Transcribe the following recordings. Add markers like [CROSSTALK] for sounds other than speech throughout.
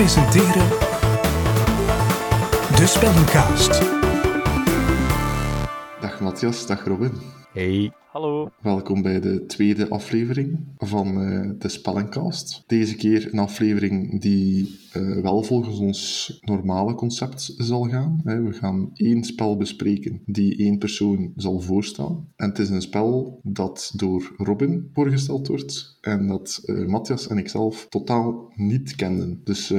presenteren De Spellencast. Dag Matthias, dag Robin. Hey. Hallo. Welkom bij de tweede aflevering van eh, de Spellencast. Deze keer een aflevering die eh, wel volgens ons normale concept zal gaan. We gaan één spel bespreken die één persoon zal voorstellen. En het is een spel dat door Robin voorgesteld wordt en dat eh, Matthias en ikzelf totaal niet kenden. Dus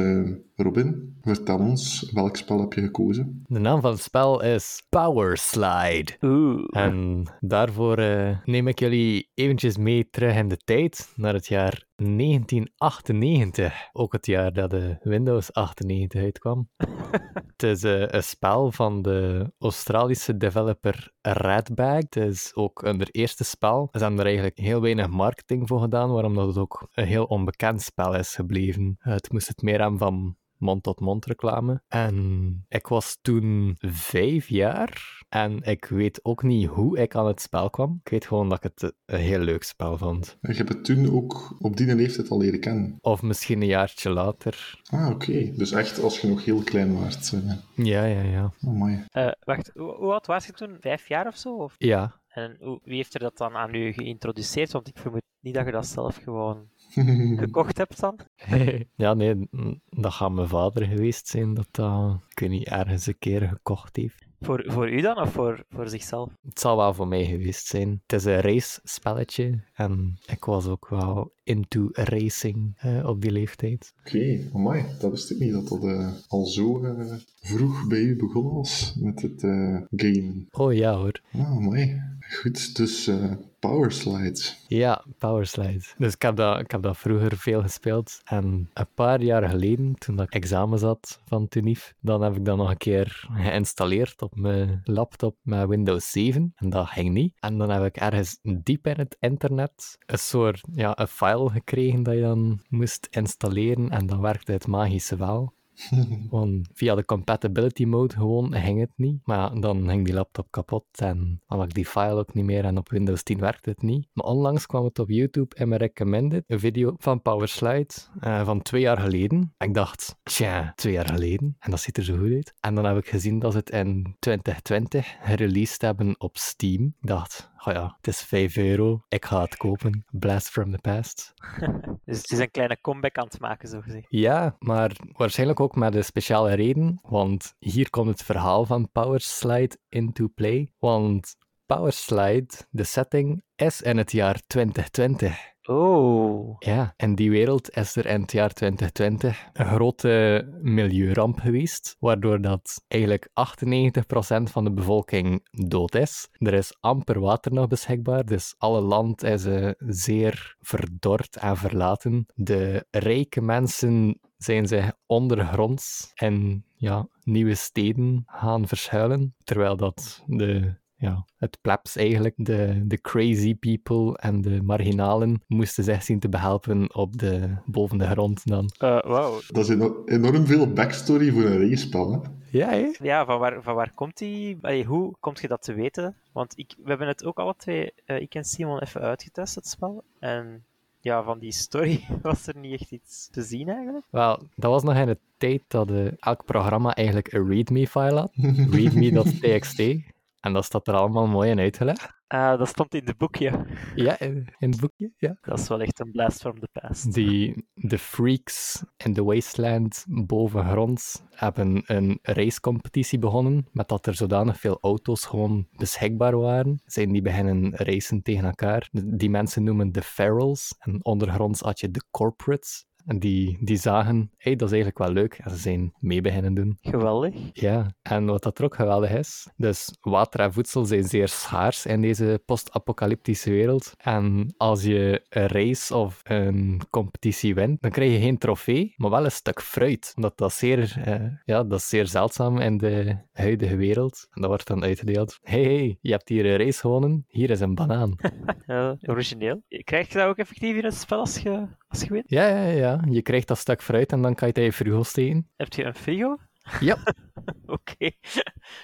Robin, vertel ons, welk spel heb je gekozen? De naam van het spel is Power Slide. Oeh. En daarvoor eh, neem ik jullie eventjes mee terug in de tijd, naar het jaar 1998. Ook het jaar dat de Windows 98 uitkwam. [LAUGHS] het is eh, een spel van de Australische developer Redbag. Het is ook hun eerste spel. Ze hebben er eigenlijk heel weinig marketing voor gedaan, waarom dat het ook een heel onbekend spel is gebleven. Het moest het meer hebben van mond-tot-mond reclame. En ik was toen vijf jaar. En ik weet ook niet hoe ik aan het spel kwam. Ik weet gewoon dat ik het een heel leuk spel vond. Je hebt het toen ook op die leeftijd al leren kennen. Of misschien een jaartje later. Ah, oké. Dus echt als je nog heel klein was. eh. Ja, ja, ja. Oh, mooi. Eh, wacht, hoe, oud was je toen? Vijf jaar of zo? Of? Ja. En wie heeft er dat dan aan u geïntroduceerd? Want ik vermoed niet dat je dat zelf gewoon [LAUGHS] gekocht hebt dan. ja, nee, dat gaat mijn vader geweest zijn dat dat, ik weet niet, ergens een keer gekocht heeft. Voor, voor u dan of voor, voor zichzelf? Het zal wel voor mij geweest zijn. Het is een race-spelletje en ik was ook wel into racing eh, op die leeftijd. Oké, amai. Dat wist ik niet dat dat eh, al zo eh, vroeg bij u begonnen was met het gamen. Oh ja hoor. Ah, mooi. Goed, dus eh Power Slides. Ja, Powerslide. Dus ik heb, dat, ik heb dat vroeger veel gespeeld. En een paar jaar geleden, toen ik examen zat van Tunif, dan heb ik dat nog een keer geïnstalleerd op mijn laptop met Windows 7. En dat ging niet. En dan heb ik ergens diep in het internet een soort ja, een file gekregen dat je dan moest installeren. En dan werkte het magische wel. [LAUGHS] Want via de compatibility mode gewoon ging het niet. Maar dan ging die laptop kapot en had ik die file ook niet meer en op Windows 10 werkte het niet. Maar onlangs kwam het op YouTube en me recommended een video van PowerSlide eh, van twee jaar geleden. En ik dacht, tja, twee jaar geleden. En dat ziet er zo goed uit. En dan heb ik gezien dat ze het in 2020 gereleased hebben op Steam. Ik dacht, oh ja, het is 5 euro. Ik ga het kopen. Blast from the past. [LAUGHS] Dus het is een kleine comeback aan het maken, zo gezegd. Ja, maar waarschijnlijk ook met een speciale reden, want hier komt het verhaal van Powerslide into play. Want Powerslide, de setting, is in het jaar 2020. Oh. Ja, in die wereld is er in het jaar 2020 een grote milieuramp geweest, waardoor dat eigenlijk 98% van de bevolking dood is. Er is amper water nog beschikbaar, dus alle land is eh, zeer verdord en verlaten. De rijke mensen zijn zich ondergronds in ja, nieuwe steden gaan verschuilen, terwijl dat de ja, het plebs eigenlijk, de, de crazy people en de marginalen, moesten zich zien te behelpen op de, boven de grond dan. Uh, wow. Dat is eno- enorm veel backstory voor een race-spel, hè? Ja, hè? Ja, van waar, van waar komt die? Allee, hoe komt je dat te weten? Want ik, we hebben het ook alle twee, eh, ik en Simon, even uitgetest, het spel. En ja, van die story [LAUGHS] was er niet echt iets te zien eigenlijk. Wel, dat was nog in de tijd dat eh, elk programma eigenlijk een readme-file had. [LAUGHS] readme.txt. En dat staat er allemaal mooi in uitgelegd. Ah, dat stond in het boekje. Ja, in, in het boekje, ja. Dat is wel echt een blast from the past. Die, de freaks in de wasteland bovengronds hebben een racecompetitie begonnen, met dat er zodanig veel auto's gewoon beschikbaar waren. Zijn die beginnen racen tegen elkaar. Die mensen noemen de ferals. En ondergronds had je de corporates. En die, die zagen, hey, dat is eigenlijk wel leuk. En ze zijn mee beginnen doen. Geweldig. Ja, en wat dat er ook geweldig is, dus water en voedsel zijn zeer schaars in deze post-apocalyptische wereld. En als je een race of een competitie wint, dan krijg je geen trofee, maar wel een stuk fruit. Omdat dat zeer, eh, ja, dat is zeer zeldzaam in de huidige wereld. En dat wordt dan uitgedeeld. Hey, hey, je hebt hier een race gewonnen, hier is een banaan. [LAUGHS] Ja, origineel. Krijg je dat ook effectief in het spel als je, als je wint? ja, ja, ja, je krijgt dat stuk fruit en dan kan je het in je frigo steken. Heb je een frigo? Ja, [LAUGHS] Oké.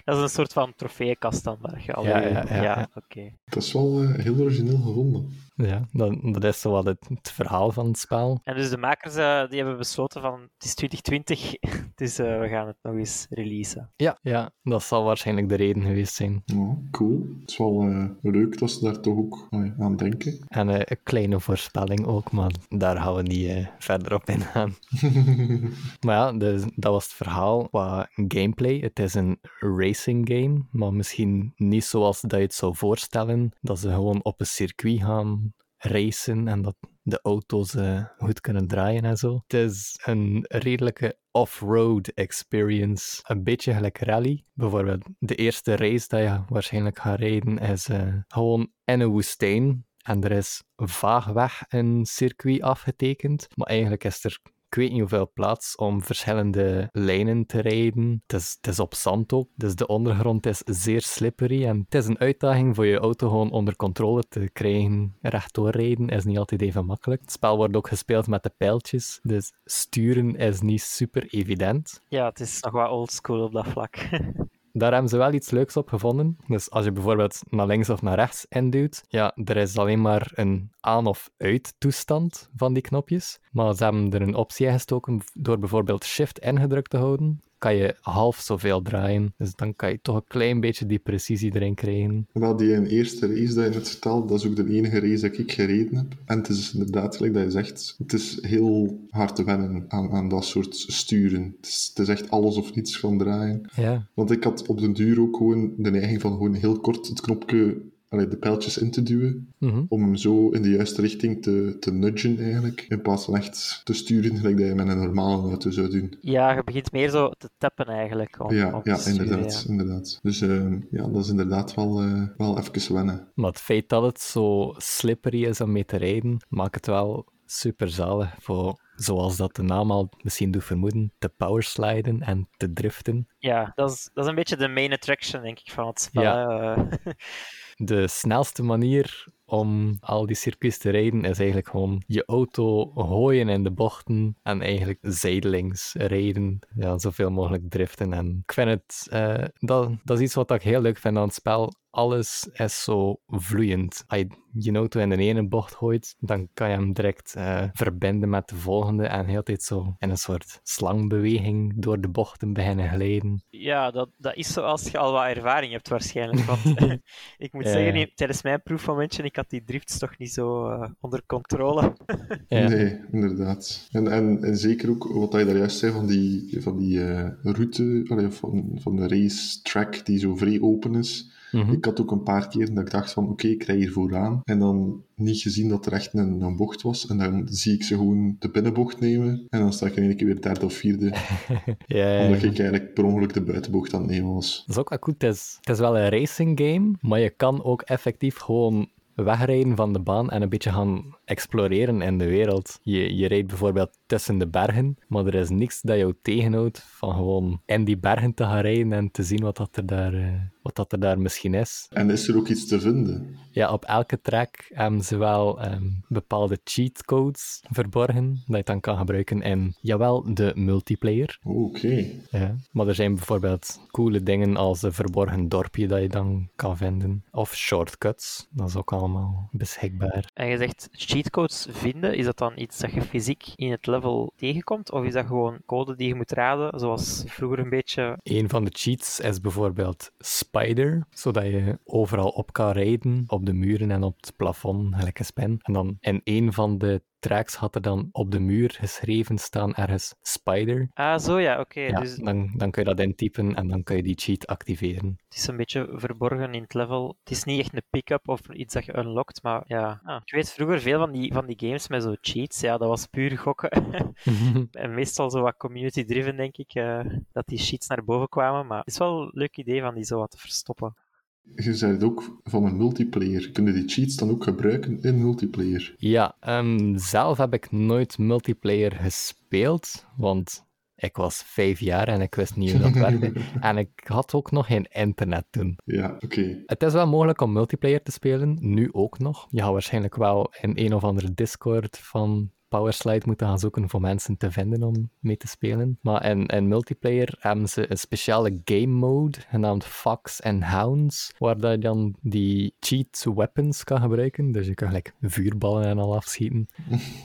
Dat is een soort van trofeeënkast dan, waar je al Ja, je- ja, ja, ja. oké. Dat is wel eh, heel origineel gevonden. Ja, dat, dat is zo wat het, het verhaal van het spel. En dus de makers eh, die hebben besloten van, het is 2020, [LAUGHS] dus eh, we gaan het nog eens releasen. Ja, ja, dat zal waarschijnlijk de reden geweest zijn. Ja, cool. Het is wel eh, leuk dat ze daar toch ook aan denken. En eh, een kleine voorspelling ook, maar daar gaan we niet eh, verder op ingaan. [LAUGHS] maar ja, dus, dat was het verhaal qua gameplay. Het is een racing game, maar misschien niet zoals dat je het zou voorstellen. Dat ze gewoon op een circuit gaan racen en dat de auto's eh, goed kunnen draaien en zo. Het is een redelijke off-road experience. Een beetje gelijk rally. Bijvoorbeeld de eerste race dat je waarschijnlijk gaat rijden is eh, gewoon in een woestijn. En er is vaagweg een circuit afgetekend. Maar eigenlijk is er ik weet niet hoeveel plaats om verschillende lijnen te rijden. Het is, op zand ook, dus de ondergrond is zeer slippery. En het is een uitdaging voor je auto gewoon onder controle te krijgen. Rechtdoor rijden is niet altijd even makkelijk. Het spel wordt ook gespeeld met de pijltjes, dus sturen is niet super evident. Ja, het is nog wat oldschool op dat vlak. [LAUGHS] Daar hebben ze wel iets leuks op gevonden. Dus als je bijvoorbeeld naar links of naar rechts induwt, ja, er is alleen maar een aan- of uit toestand van die knopjes. Maar ze hebben er een optie gestoken door bijvoorbeeld shift ingedrukt te houden. Kan je half zoveel draaien. Dus dan kan je toch een klein beetje die precisie erin krijgen. Wel, die een eerste race dat je net vertelde, dat is ook de enige race dat ik gereden heb. En het is inderdaad, gelijk dat je zegt, het is heel hard te wennen aan, aan dat soort sturen. Het is, het is echt alles of niets van draaien. Ja, Want ik had op den duur ook gewoon de neiging van gewoon heel kort het knopje, allee, de pijltjes in te duwen, Mhm. om hem zo in de juiste richting te, te nudgen eigenlijk, in plaats van echt te sturen gelijk dat je met een normale auto zou doen. ja, je begint meer zo te tappen eigenlijk. Om, Ja, om te ja sturen, inderdaad, ja. inderdaad. Dus eh, ja, dat is inderdaad wel, eh, wel even wennen. maar het feit dat het zo slippery is om mee te rijden, maakt het wel super zalig voor, zoals dat de naam al misschien doet vermoeden, te powersliden en te driften. Ja, dat is, dat is een beetje de main attraction, denk ik, van het spel. Ja. [LAUGHS] De snelste manier om al die circuits te rijden is eigenlijk gewoon je auto gooien in de bochten en eigenlijk zijdelings rijden. Ja, zoveel mogelijk driften. En ik vind het, eh, dat, dat is iets wat ik heel leuk vind aan het spel. Alles is zo vloeiend. Als je je auto in de ene bocht gooit, dan kan je hem direct eh, verbinden met de volgende en heel tijd zo in een soort slangbeweging door de bochten beginnen glijden. Ja, dat, dat is zo als je al wat ervaring hebt waarschijnlijk. Want [LAUGHS] ik moet Ja, zeggen, tijdens mijn proefmomentje, ik had die drifts toch niet zo eh, onder controle. [LAUGHS] Ja. Nee, inderdaad. En, en, en zeker ook wat je daar juist zei van die, van die eh, route, allee, van, van de racetrack die zo vrij open is. Mhm. Ik had ook een paar keer dat ik dacht van oké, ik rij hier vooraan. En dan niet gezien dat er echt een, een bocht was. En dan zie ik ze gewoon de binnenbocht nemen. En dan sta ik in één keer weer derde of vierde. [LAUGHS] Ja, ja, Omdat ik eigenlijk per ongeluk de buitenbocht aan het nemen was. Dat is ook wel goed. Het is, het is wel een racing game, maar je kan ook effectief gewoon wegrijden van de baan en een beetje gaan exploreren in de wereld. Je, je rijdt bijvoorbeeld tussen de bergen, maar er is niks dat jou tegenhoudt van gewoon in die bergen te gaan rijden en te zien wat, dat er, daar, eh, wat dat er daar misschien is. En is er ook iets te vinden? Ja, op elke track hebben ze wel ehm, bepaalde cheat codes verborgen, dat je dan kan gebruiken in, jawel, de multiplayer. Oké. Ja, maar er zijn bijvoorbeeld coole dingen als een verborgen dorpje dat je dan kan vinden. Of shortcuts, dat is ook allemaal beschikbaar. En je zegt cheatcodes vinden, is dat dan iets dat je fysiek in het level tegenkomt? Of is dat gewoon code die je moet raden, zoals vroeger een beetje... Een van de cheats is bijvoorbeeld Zodat je overal op kan rijden, op de muren en op het plafond, een spin. En dan in een van de tracks had er dan op de muur geschreven staan ergens Spider. Ah, zo ja, oké. Ja, Dus dan, dan kun je dat intypen en dan kun je die cheat activeren. het is een beetje verborgen in het level. Het is niet echt een pick-up of iets dat je unlockt, maar ja. Ah, ik weet vroeger veel van die, van die games met zo cheats. Ja, dat was puur gokken. [LAUGHS] en meestal zo wat community-driven, denk ik, eh, dat die cheats naar boven kwamen. Maar het is wel een leuk idee van die zo wat te verstoppen. Je zei het ook van een multiplayer. Kunnen die cheats dan ook gebruiken in multiplayer? Ja, ehm, zelf heb ik nooit multiplayer gespeeld, want ik was vijf jaar en ik wist niet hoe dat [LAUGHS] werkte. en ik had ook nog geen internet toen. Ja, oké. Het is wel mogelijk om multiplayer te spelen, nu ook nog. Je gaat waarschijnlijk wel in een of andere Discord van Powerslide moeten gaan zoeken voor mensen te vinden om mee te spelen. Maar in, in multiplayer hebben ze een speciale game mode genaamd Fox and Hounds, waar dat je dan die cheat weapons kan gebruiken. Dus je kan gelijk vuurballen en al afschieten.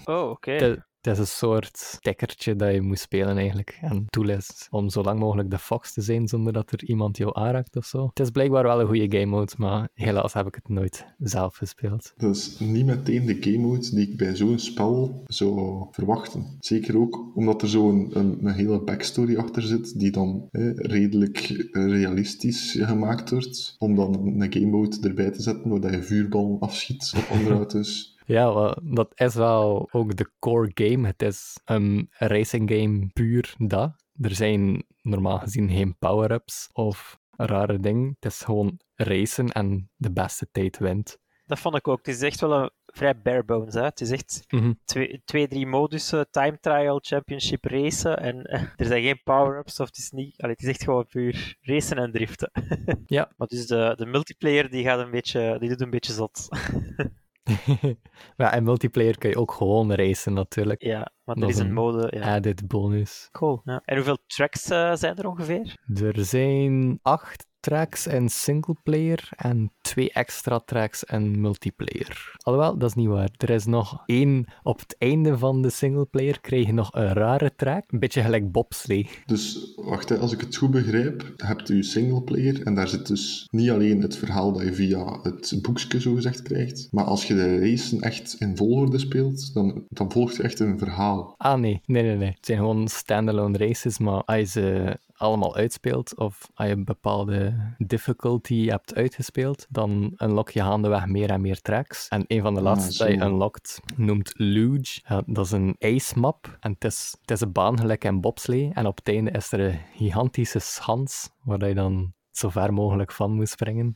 Oh, oké. Het is een soort tekkertje dat je moet spelen eigenlijk. En doel is om zo lang mogelijk de fox te zijn zonder dat er iemand jou aanraakt of zo. Het is blijkbaar wel een goede game mode, maar helaas heb ik het nooit zelf gespeeld. Dat is niet meteen de game mode die ik bij zo'n spel zou verwachten. Zeker ook omdat er zo'n een, een, hele backstory achter zit, die dan hè, redelijk realistisch gemaakt wordt. Om dan een game mode erbij te zetten, waar je vuurbal afschiet op andere auto's. [LAUGHS] Ja, dat is wel ook de core game. Het is een racing game puur dat. Er zijn normaal gezien geen power-ups of rare dingen. Het is gewoon racen en de beste tijd wint. Dat vond ik ook. Het is echt wel een vrij bare bones. Hè? Het is echt Mhm. twee, twee, drie modussen, time trial, championship racen en eh, [LAUGHS] er zijn geen power-ups of het is niet... Allee, het is echt gewoon puur racen en driften. [LAUGHS] Ja. Maar dus de, de multiplayer die gaat een beetje, die doet een beetje zot. [LAUGHS] [LAUGHS] ja, en multiplayer kun je ook gewoon racen natuurlijk. ja, maar er Dat is een mode... Ja. Added bonus. Cool. Ja. En hoeveel tracks eh, zijn er ongeveer? Er zijn acht tracks in singleplayer en twee extra tracks in multiplayer. Alhoewel, dat is niet waar. Er is nog één op het einde van de singleplayer krijg je nog een rare track. Een beetje gelijk bobslee. Dus wacht, hè, als ik het goed begrijp, hebt u singleplayer en daar zit dus niet alleen het verhaal dat je via het boekje zogezegd krijgt, maar als je de racen echt in volgorde speelt, dan, dan volgt je echt een verhaal. Ah nee, nee, nee, nee. Het zijn gewoon standalone races, maar als je ze allemaal uitspeelt of als je een bepaalde difficulty hebt uitgespeeld, dan unlock je gaandeweg meer en meer tracks. En een van de Ah, laatste dat je zo. unlockt noemt Luge. Ja, dat is een ace map en het is, het is een baan gelijk in bobslee. En op het einde is er een gigantische schans waar je dan zo ver mogelijk van moet springen.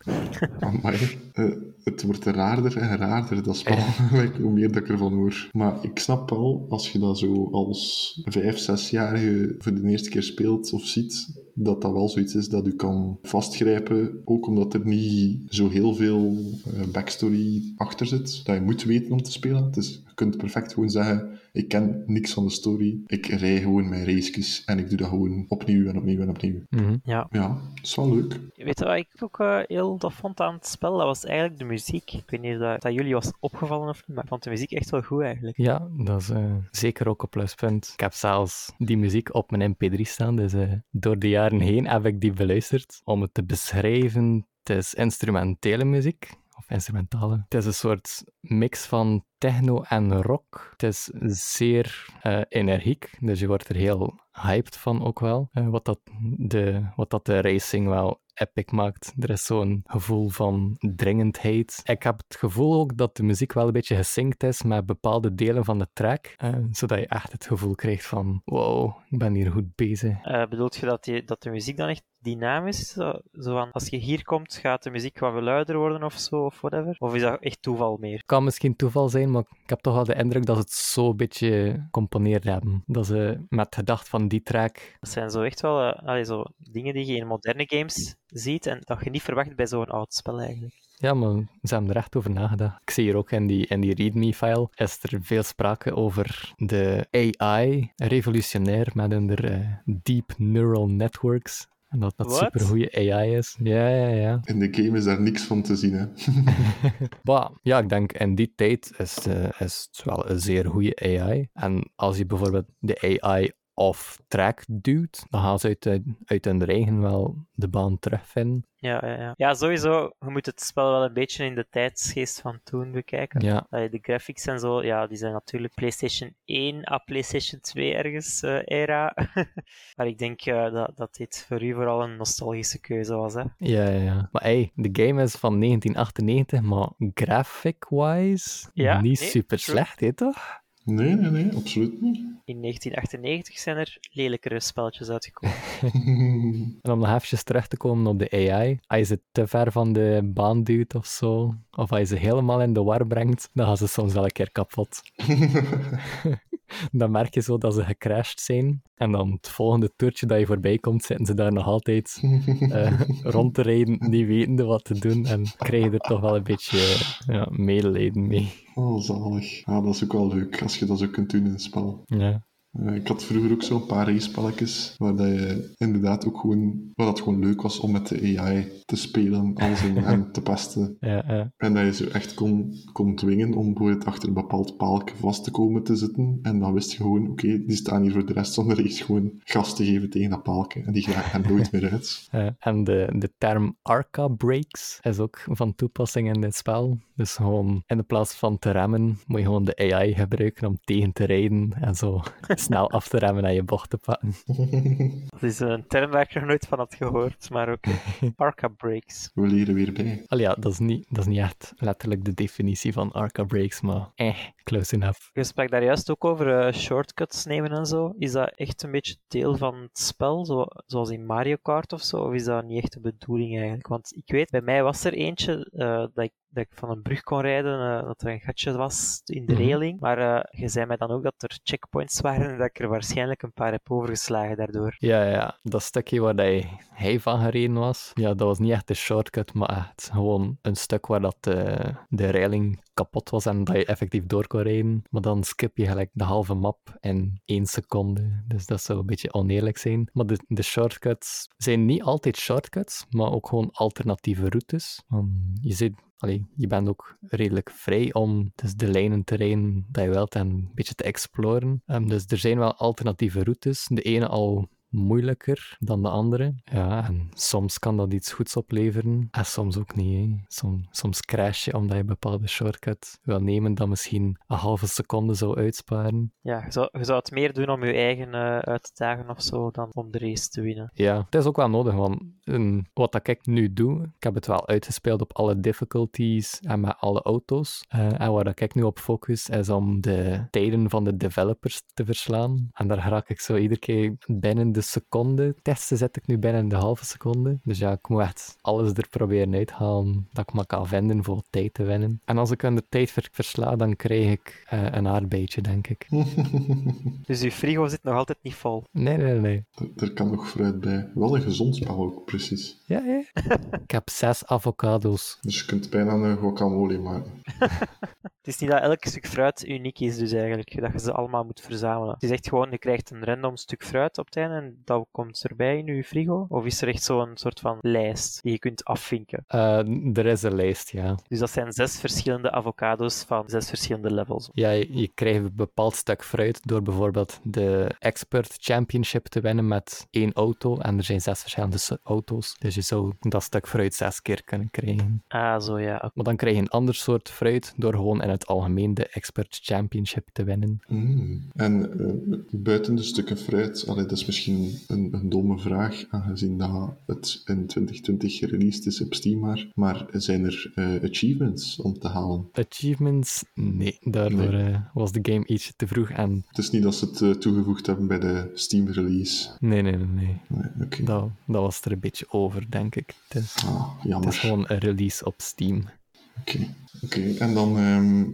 Amai, eh, het wordt raarder en raarder, dat spel, [LAUGHS] hoe meer dat ik ervan hoor. Maar ik snap wel, als je dat zo als vijf, zesjarige voor de eerste keer speelt of ziet, dat dat wel zoiets is dat u kan vastgrijpen, ook omdat er niet zo heel veel eh, backstory achter zit, dat je moet weten om te spelen. Dus je kunt perfect gewoon zeggen, ik ken niks van de story, ik rij gewoon mijn races en ik doe dat gewoon opnieuw en opnieuw en opnieuw. Mhm. Ja. Ja, dat is wel leuk. Weet je wat ik ook eh, heel tof vond aan het spel? Dat was eigenlijk de muziek. Ik weet niet of dat, dat jullie was opgevallen of niet, maar ik vond de muziek echt wel goed eigenlijk. Ja, dat is eh, zeker ook een pluspunt. Ik heb zelfs die muziek op mijn mp3 staan, dus eh, door de jaren heen heb ik die beluisterd. Om het te beschrijven, het is instrumentele muziek, of instrumentale. Het is een soort mix van techno en rock. Het is zeer eh, energiek, dus je wordt er heel hyped van ook wel. Eh, wat, dat de, wat dat de racing wel epic maakt. Er is zo'n gevoel van dringendheid. Ik heb het gevoel ook dat de muziek wel een beetje gesynct is met bepaalde delen van de track, eh, zodat je echt het gevoel krijgt van wow, ik ben hier goed bezig. Eh bedoelt je dat, die, dat de muziek dan echt dynamisch is? Zo, van, als je hier komt, gaat de muziek wat luider worden of zo, of whatever? Of is dat echt toeval meer? kan misschien toeval zijn, maar ik heb toch wel de indruk dat ze het zo een beetje gecomponeerd hebben. Dat ze met gedacht van die track Dat zijn zo echt wel allee, zo dingen die je in moderne games ziet en dat je niet verwacht bij zo'n oud spel eigenlijk. Ja, maar ze hebben er echt over nagedacht. Ik zie hier ook in die, in die README-file is er veel sprake over de AI, revolutionair met hun eh, deep neural networks. En dat dat Wat? supergoeie AI is. Ja, ja, ja. In de game is daar niks van te zien, hè. [LAUGHS] [LAUGHS] Maar ja, ik denk in die tijd is, eh, is het wel een zeer goede AI. En als je bijvoorbeeld de AI off track duwt, dan gaan ze uit, de- uit hun eigen wel de baan terugvinden. Ja, ja, ja. ja, sowieso, je moet het spel wel een beetje in de tijdsgeest van toen bekijken. Ja, de graphics en zo, ja, die zijn natuurlijk PlayStation 1 à PlayStation 2 ergens eh, era. [LAUGHS] maar ik denk eh, dat, dat dit voor u vooral een nostalgische keuze was. Hè? ja, ja, ja. Maar hey, de game is van 1998, maar graphic-wise Ja, niet nee, super true. slecht, hè, toch? Nee, nee, nee, absoluut niet. In 1998 zijn er lelijkere spelletjes uitgekomen. [LAUGHS] [LAUGHS] En om nog eventjes terug te komen op de AI, als je ze te ver van de baan duwt of zo, of als je ze helemaal in de war brengt, dan gaan ze soms wel een keer kapot. [LAUGHS] [LAUGHS] dan merk je zo dat ze gecrashed zijn. En dan het volgende toertje dat je voorbij komt, zitten ze daar nog altijd eh, [LAUGHS] rond te rijden, niet wetende wat te doen. En krijg je er toch wel een beetje eh, ja, medelijden mee. Oh, zalig. Ja, dat is ook wel leuk als je dat zo kunt doen in een spel. Ja. Eh, ik had vroeger ook zo'n paar racepelletjes waar dat je inderdaad ook gewoon, waar dat gewoon leuk was om met de AI te spelen alles in [LAUGHS] en te pesten. Ja, ja. En dat je zo echt kon, kon dwingen om bijvoorbeeld achter een bepaald paaltje vast te komen te zitten. En dan wist je gewoon, oké, die staan hier voor de rest van de race gewoon gas te geven tegen dat paaltje. En die gaan er nooit meer uit. [LAUGHS] Ja, en de, de term Arca Brakes is ook van toepassing in dit spel. Dus gewoon in de plaats van te remmen, moet je gewoon de AI gebruiken om tegen te rijden en zo [LAUGHS] snel af te remmen en je bocht te pakken. [LAUGHS] Dat is een term waar ik nog nooit van had gehoord, maar ook [LAUGHS] Arca Breaks. We leren weer bij. Al ja, dat is, niet, dat is niet echt letterlijk de definitie van Arca Brakes, maar eh, close enough. Je sprak daar juist ook over eh, shortcuts nemen en zo. Is dat echt een beetje deel van het spel, zo, zoals in Mario Kart of zo? Of is dat niet echt de bedoeling eigenlijk? Want ik weet, bij mij was er eentje eh, dat ik dat ik van een brug kon rijden, eh, dat er een gatje was in de Mhm. reling. Maar je zei mij dan ook dat er checkpoints waren en dat ik er waarschijnlijk een paar heb overgeslagen daardoor. Ja, ja, dat stukje waar hij, hij van gereden was, ja, dat was niet echt een shortcut, maar echt gewoon een stuk waar dat de, de reiling kapot was en dat je effectief door kon rijden. Maar dan skip je gelijk de halve map in één seconde. Dus dat zou een beetje oneerlijk zijn. Maar de, de shortcuts zijn niet altijd shortcuts, maar ook gewoon alternatieve routes. Je Allee, je bent ook redelijk vrij om dus de lijnen te rijden dat je wilt en een beetje te exploren. Ehm, dus er zijn wel alternatieve routes. De ene al moeilijker dan de andere. Ja, en soms kan dat iets goeds opleveren. En soms ook niet. Hè. Som, soms crash je omdat je een bepaalde shortcut wil nemen dat misschien een halve seconde zou uitsparen. Ja, je zou, je zou het meer doen om je eigen eh, uit te dagen of zo dan om de race te winnen. Ja, het is ook wel nodig, want een, wat dat ik nu doe, ik heb het wel uitgespeeld op alle difficulties en met alle auto's. Eh, en waar dat ik nu op focus, is om de tijden van de developers te verslaan. En daar raak ik zo iedere keer binnen de seconde. Testen zet ik nu binnen de halve seconde. Dus ja, ik moet echt alles er proberen uithalen dat ik maar kan vinden voor tijd te winnen. En als ik aan de tijd ver- versla, dan krijg ik eh, een aardbeidje, denk ik. [LAUGHS] Dus je frigo zit nog altijd niet vol. Nee, nee, nee. Er, er kan nog fruit bij. Wel een gezond spel ook, precies. Ja, ja. [LAUGHS] ik heb zes avocado's. Dus je kunt bijna een guacamole maken. [LAUGHS] Het is niet dat elk stuk fruit uniek is, dus eigenlijk, dat je ze allemaal moet verzamelen. Het is echt gewoon, je krijgt een random stuk fruit op het einde en dat komt erbij in je frigo. Of is er echt zo'n soort van lijst die je kunt afvinken? Eh, er is een lijst, ja. Dus dat zijn zes verschillende avocado's van zes verschillende levels. Ja, je, je krijgt een bepaald stuk fruit door bijvoorbeeld de Expert Championship te winnen met één auto. En er zijn zes verschillende auto's. Dus je zou dat stuk fruit zes keer kunnen krijgen. Ah, zo ja. Maar dan krijg je een ander soort fruit door gewoon in het algemeen de Expert Championship te winnen. Mm. En eh, buiten de stukken fruit, allee, dat is misschien een, een domme vraag, aangezien dat het in 2020 gereleased is op Steam maar, maar zijn er eh, achievements om te halen? Achievements? Nee, daarvoor Nee. eh, was de game ietsje te vroeg. En Het is niet dat ze het eh, toegevoegd hebben bij de Steam release. nee, nee, nee, nee. Dat, dat was er een beetje over, denk ik. Het is, Ah, het jammer. is gewoon een release op Steam. Oké, oké. En dan ehm,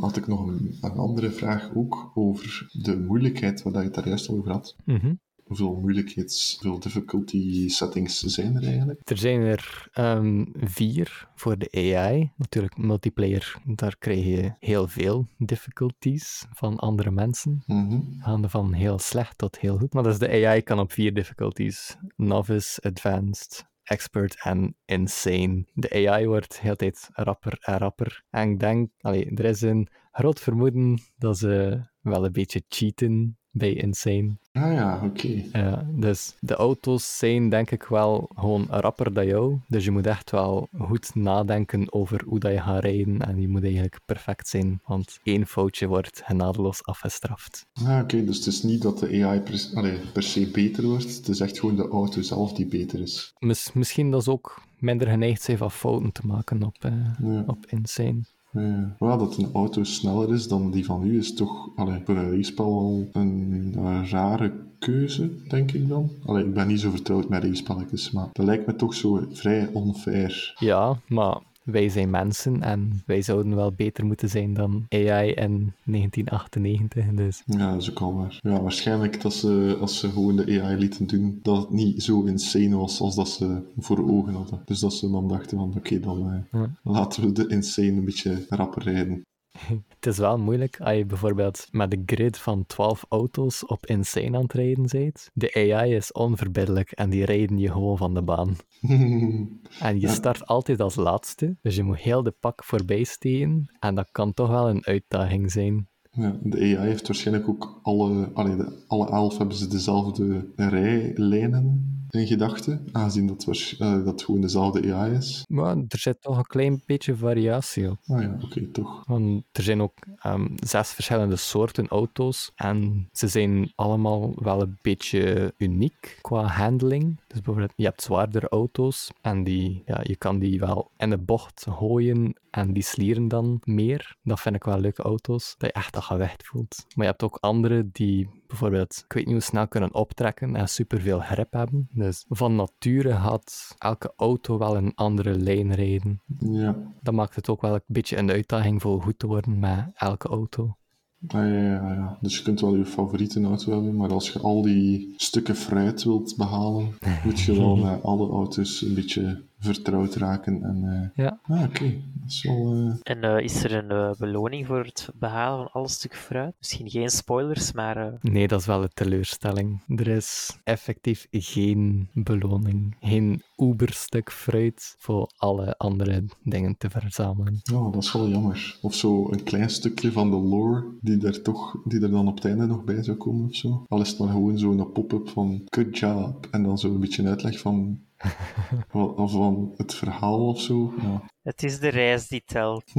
had ik nog een, een andere vraag ook over de moeilijkheid, waar je het daar juist over had. Mhm. Hoeveel moeilijkheids, hoeveel difficulty settings zijn er eigenlijk? Er zijn er ehm, vier voor de AI. Natuurlijk, multiplayer, daar krijg je heel veel difficulties van andere mensen. Mhm. Gaande van heel slecht tot heel goed. Maar dus de AI kan op vier difficulties. Novice, Advanced, Expert en Insane. De AI wordt de hele tijd rapper en rapper. En ik denk, allee, er is een groot vermoeden dat ze wel een beetje cheaten bij Insane. Ah ja, oké. Ja, dus de auto's zijn denk ik wel gewoon rapper dan jou. Dus je moet echt wel goed nadenken over hoe dat je gaat rijden. En die moet eigenlijk perfect zijn, want één foutje wordt genadeloos afgestraft. Ah, oké, dus het is niet dat de AI per, allee, per se beter wordt, het is echt gewoon de auto zelf die beter is. Mis- misschien dat ze ook minder geneigd zijn van fouten te maken op, eh, Ja. op Insane. Ja. Maar dat een auto sneller is dan die van u is toch allee, voor een racepel al een, eh, rare keuze, denk ik dan. Allee, ik ben niet zo vertrouwd met racepelletjes, maar dat lijkt me toch zo vrij onfair. Ja, maar wij zijn mensen en wij zouden wel beter moeten zijn dan AI in 1998. Dus Ja, dat is ook al waar. Ja, waarschijnlijk dat ze, als ze gewoon de AI lieten doen, dat het niet zo insane was als dat ze voor ogen hadden. Dus dat ze dan dachten van, oké, dan eh, Ja. laten we de insane een beetje rapper rijden. [LAUGHS] het is wel moeilijk als je bijvoorbeeld met een grid van 12 auto's op Insane aan het rijden bent. De AI is onverbiddelijk en die rijden je gewoon van de baan. [LAUGHS] En je start altijd als laatste, dus je moet heel de pak voorbij steken. En dat kan toch wel een uitdaging zijn. Ja, de AI heeft waarschijnlijk ook alle, allee, de, alle elf hebben ze dezelfde rijlijnen in gedachten, aangezien dat, eh, dat gewoon dezelfde AI is. Maar er zit toch een klein beetje variatie op. Ah ja, oké, toch. Want er zijn ook ehm, zes verschillende soorten auto's en ze zijn allemaal wel een beetje uniek qua handling. Dus bijvoorbeeld, je hebt zwaardere auto's en die, ja, je kan die wel in de bocht gooien en die slieren dan meer. Dat vind ik wel leuke auto's, dat je echt dat gewicht voelt. Maar je hebt ook andere die bijvoorbeeld, ik weet niet hoe snel kunnen optrekken en superveel grip hebben. Dus van nature had elke auto wel een andere lijn rijden. Ja. Dat maakt het ook wel een beetje een uitdaging voor goed te worden met elke auto. Ja, ja, ja. Dus je kunt wel je favoriete auto hebben, maar als je al die stukken fruit wilt behalen, [LAUGHS] moet je wel met alle auto's een beetje vertrouwd raken. En, eh, Ja. Ah, oké. Dat is wel... eh, En eh, is er een eh, beloning voor het behalen van alle stukken fruit? Misschien geen spoilers, maar eh, Nee, dat is wel een teleurstelling. Er is effectief geen beloning. Geen uberstuk fruit voor alle andere dingen te verzamelen. Ja, dat is wel jammer. Of zo een klein stukje van de lore die er toch, die er dan op het einde nog bij zou komen of zo. Al is het maar gewoon zo'n pop-up van good job en dan zo een beetje een uitleg van, [LAUGHS] of van het verhaal of zo. Ja. het is de reis die telt.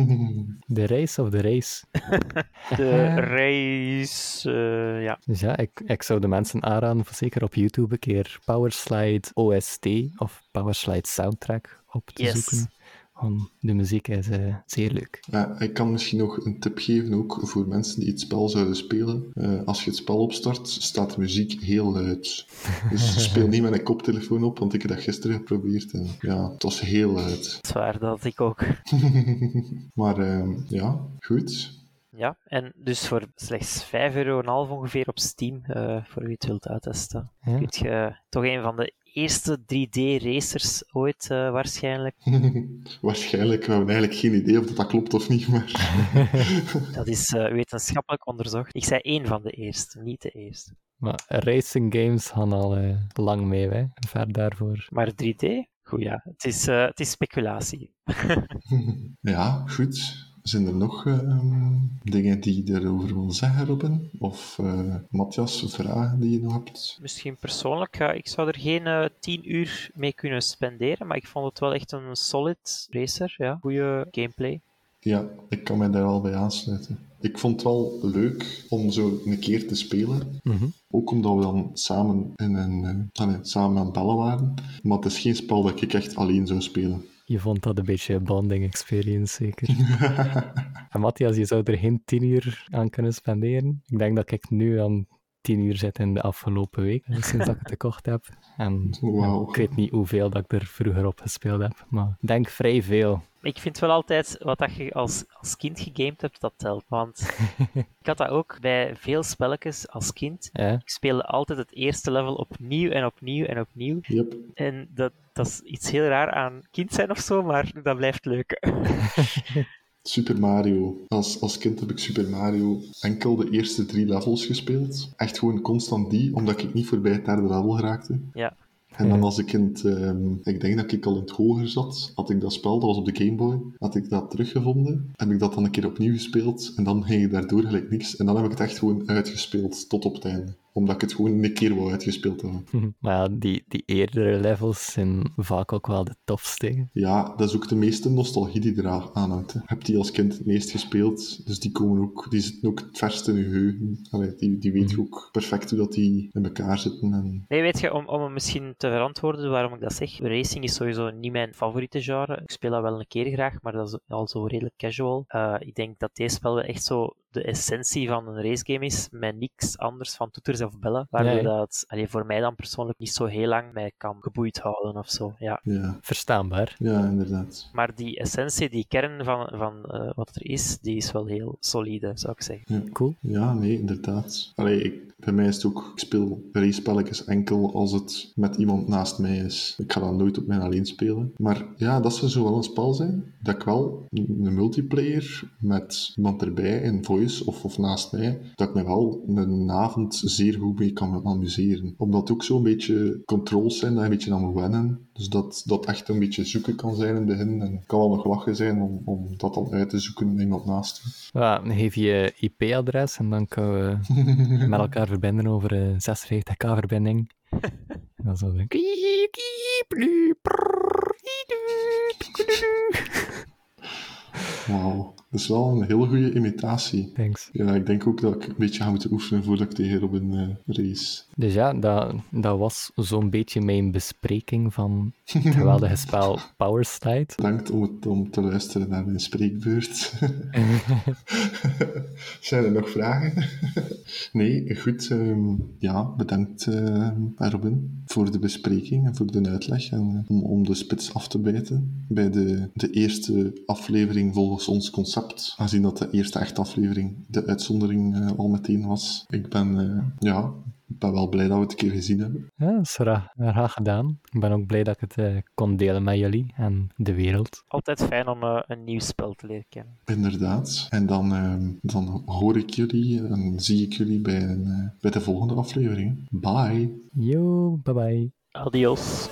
De reis of de race? [LAUGHS] De reis, eh, ja. Dus ja, ik, ik zou de mensen aanraden, voor zeker op YouTube een keer Powerslide OST of Powerslide Soundtrack op te Yes. zoeken. Want de muziek is eh, zeer leuk. Ja, ik kan misschien nog een tip geven, ook voor mensen die het spel zouden spelen. Eh, als je het spel opstart, staat de muziek heel luid. Dus [LAUGHS] speel niet met een koptelefoon op, want ik heb dat gisteren geprobeerd en ja, het was heel luid. Zwaar, dat had ik ook. [LAUGHS] Maar ehm, ja, goed. Ja, en dus voor slechts 5,5 euro ongeveer op Steam, eh, voor wie het wilt uittesten, Ja. kun je toch een van de eerste 3D-racers ooit eh, waarschijnlijk. [LAUGHS] Waarschijnlijk, we hebben eigenlijk geen idee of dat, dat klopt of niet, maar... [LAUGHS] Dat is eh, wetenschappelijk onderzocht. Ik zei één van de eerste, niet de eerste. Maar racing games gaan al eh, lang mee, hè. ver daarvoor. Maar 3D? Goed ja, het is, eh, het is speculatie. [LAUGHS] ja, goed. Zijn er nog ehm, dingen die je erover wil zeggen, Robin? Of eh Matthias, vragen die je nog hebt? Misschien persoonlijk, ja, ik zou er geen eh 10 uur mee kunnen spenderen, maar ik vond het wel echt een solid racer. Ja. Goede gameplay. Ja, ik kan mij daar wel bij aansluiten. Ik vond het wel leuk om zo een keer te spelen. Mhm. Ook omdat we dan samen, in een, eh, allee, samen aan het bellen waren. Maar het is geen spel dat ik echt alleen zou spelen. Je vond dat een beetje een bonding experience, zeker. [LAUGHS] en Matthias, je zou er geen tien uur aan kunnen spenderen. Ik denk dat ik nu aan tien uur zit in de afgelopen week, [LAUGHS] sinds dat ik het gekocht heb. En Wauw. ik weet niet hoeveel dat ik er vroeger op gespeeld heb, maar ik denk vrij veel. Ik vind wel altijd wat dat je als, als kind gegamed hebt, dat telt. Want [LAUGHS] ik had dat ook bij veel spelletjes als kind. Ja? Ik speelde altijd het eerste level opnieuw en opnieuw en opnieuw. Yep. En dat, dat is iets heel raar aan kind zijn of zo, maar dat blijft leuk. [LAUGHS] Super Mario. Als, als kind heb ik Super Mario enkel de eerste drie levels gespeeld. Echt gewoon constant die, omdat ik niet voorbij het derde level geraakte. Ja. En dan als ik in het, ehm, ik denk dat ik al in het hoger zat, had ik dat spel, dat was op de Game Boy, had ik dat teruggevonden. Heb ik dat dan een keer opnieuw gespeeld en dan ging ik daardoor gelijk niks. En dan heb ik het echt gewoon uitgespeeld tot op het einde. Omdat ik het gewoon een keer wou uitgespeeld hebben. [LAUGHS] Maar ja, die, die eerdere levels zijn vaak ook wel de tofste. Ja, dat is ook de meeste nostalgie die eraan hangt. hè. Heb die als kind het meest gespeeld, dus die, komen ook, die zitten ook het verst in je geheugen. Allee, die, die weet je ook perfect hoe dat die in elkaar zitten. En... Nee, weet je, om, om het misschien te verantwoorden waarom ik dat zeg. Racing is sowieso niet mijn favoriete genre. Ik speel dat wel een keer graag, maar dat is al zo redelijk casual. Eh, ik denk dat deze spel wel echt zo de essentie van een racegame is, met niks anders van toeters of bellen, waardoor Nee. dat allee, voor mij dan persoonlijk niet zo heel lang mij kan geboeid houden of zo. Ja. Ja, Verstaanbaar. ja inderdaad. Maar die essentie, die kern van, van eh, wat er is, die is wel heel solide, zou ik zeggen. Cool. Ja, nee, inderdaad. Allee, ik, bij mij is het ook, ik speel racepelletjes enkel als het met iemand naast mij is. Ik ga dat nooit op mijn alleen spelen. Maar ja, dat zou zo wel een spel zijn, dat ik wel een multiplayer met iemand erbij in voice of, of naast mij, dat ik me wel een avond zeer goed mee kan amuseren. Omdat het ook zo'n beetje controls zijn dat je een beetje aan moet wennen. Dus dat dat echt een beetje zoeken kan zijn in het begin. En het kan wel nog lachen zijn om, om dat dan uit te zoeken met iemand naast je. Ja, dan geef je IP-adres en dan kunnen we [LAUGHS] met elkaar verbinden over een 56k-verbinding. En dan zo... dan- Wauw, dat is wel een heel goede imitatie. Thanks. Ja, ik denk ook dat ik een beetje ga moeten oefenen voordat ik tegen Robin eh, race. Dus ja, dat, dat was zo'n beetje mijn bespreking van het [LAUGHS] geweldige spel Power Slide. Bedankt om, het, om te luisteren naar mijn spreekbeurt. [LAUGHS] Zijn er nog vragen? nee, goed. ehm, ja, bedankt eh, Robin voor de bespreking en voor de uitleg en eh, om, om de spits af te bijten bij de, de eerste aflevering volgens ons concept. Aangezien dat de eerste echte aflevering de uitzondering eh, al meteen was. Ik ben, eh, ja, ik ben wel blij dat we het een keer gezien hebben. Ja, dat is graag, gedaan. Ik ben ook blij dat ik het eh, kon delen met jullie en de wereld. Altijd fijn om een nieuw spel te leren kennen. Inderdaad. En dan, ehm, dan hoor ik jullie en zie ik jullie bij, een, bij de volgende aflevering. Bye! Yo, bye bye. Adios.